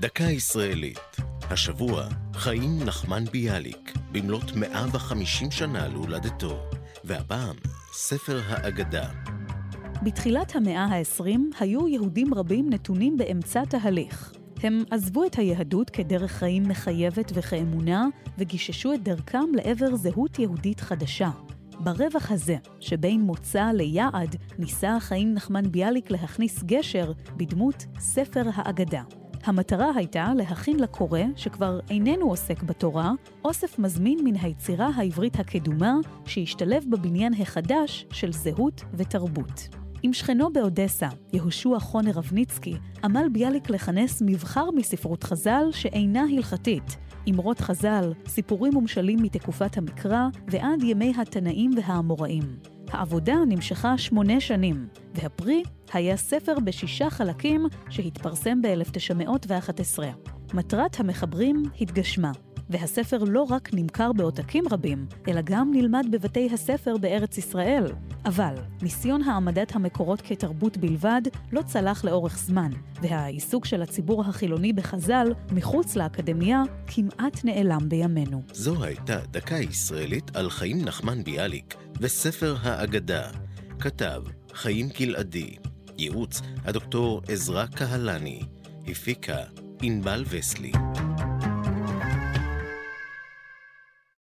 דקה ישראלית. השבוע, חיים נחמן ביאליק, במלאת 150 שנה להולדתו, והפעם, ספר האגדה. בתחילת המאה ה-20 היו יהודים רבים נתונים באמצע תהליך. הם עזבו את היהדות כדרך חיים מחייבת וכאמונה, וגיששו את דרכם לעבר זהות יהודית חדשה. ברווח הזה, שבין מוצא ליעד, ניסה חיים נחמן ביאליק להכניס גשר בדמות ספר האגדה. המטרה הייתה להכין לקורא, שכבר איננו עוסק בתורה, אוסף מזמין מן היצירה העברית הקדומה, שישתלב בבניין החדש של זהות ותרבות. עם שכנו באודסה, יהושע חונר רבניצקי, עמל ביאליק לכנס מבחר מספרות חז"ל שאינה הלכתית, אמרות חז"ל, סיפורים ומשלים מתקופת המקרא ועד ימי התנאים והאמוראים. העבודה נמשכה שמונה שנים, והפרי היה ספר בשישה חלקים שהתפרסם ב-1911. מטרת המחברים התגשמה, והספר לא רק נמכר בעותקים רבים, אלא גם נלמד בבתי הספר בארץ ישראל. אבל ניסיון העמדת המקורות כתרבות בלבד לא צלח לאורך זמן, והעיסוק של הציבור החילוני בחז"ל, מחוץ לאקדמיה, כמעט נעלם בימינו. זו הייתה דקה ישראלית על חיים נחמן ביאליק וספר האגדה. כתב חיים גלעדי, ייעוץ הדוקטור עזרא קהלני, הפיקה ענבל וסלי.